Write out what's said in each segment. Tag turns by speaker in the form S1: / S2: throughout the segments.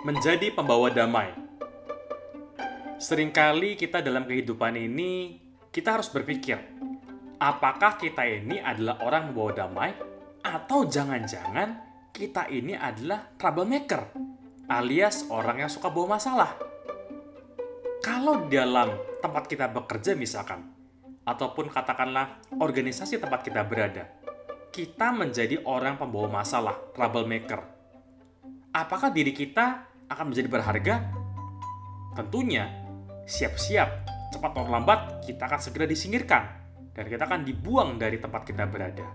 S1: menjadi pembawa damai. Seringkali kita dalam kehidupan ini, kita harus berpikir, apakah kita ini adalah orang membawa damai, atau jangan-jangan kita ini adalah troublemaker, alias orang yang suka bawa masalah. Kalau dalam tempat kita bekerja misalkan, ataupun katakanlah organisasi tempat kita berada, kita menjadi orang pembawa masalah, troublemaker. Apakah diri kita akan menjadi berharga? Tentunya, siap-siap, cepat atau lambat kita akan segera disingkirkan dan kita akan dibuang dari tempat kita berada.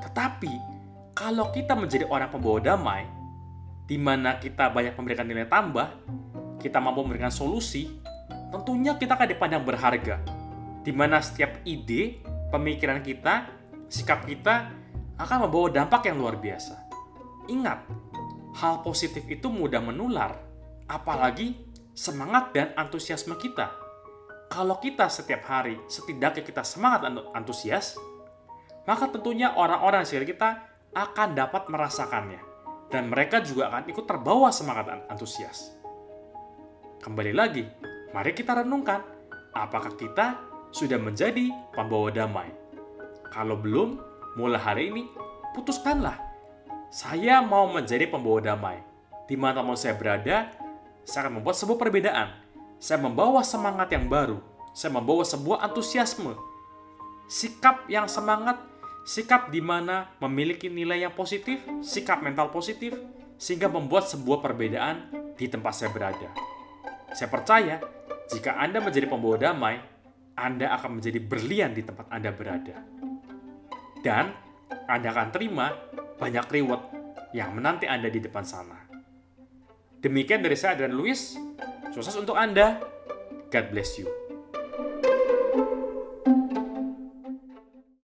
S1: Tetapi, kalau kita menjadi orang pembawa damai, di mana kita banyak memberikan nilai tambah, kita mampu memberikan solusi, tentunya kita akan dipandang berharga. Di mana setiap ide, pemikiran kita, sikap kita akan membawa dampak yang luar biasa. Ingat, hal positif itu mudah menular, apalagi semangat dan antusiasme kita. Kalau kita setiap hari setidaknya kita semangat dan antusias, maka tentunya orang-orang di sekitar kita akan dapat merasakannya. Dan mereka juga akan ikut terbawa semangat dan antusias. Kembali lagi, mari kita renungkan, apakah kita sudah menjadi pembawa damai? Kalau belum, mulai hari ini, putuskanlah. Saya mau menjadi pembawa damai. Di mana mau saya berada, saya akan membuat sebuah perbedaan. Saya membawa semangat yang baru. Saya membawa sebuah antusiasme. Sikap yang semangat, sikap di mana memiliki nilai yang positif, sikap mental positif, sehingga membuat sebuah perbedaan di tempat saya berada. Saya percaya, jika Anda menjadi pembawa damai, Anda akan menjadi berlian di tempat Anda berada. Dan Anda akan terima banyak reward yang menanti Anda di depan sana. Demikian dari saya dan Luis. Sukses untuk Anda. God bless you.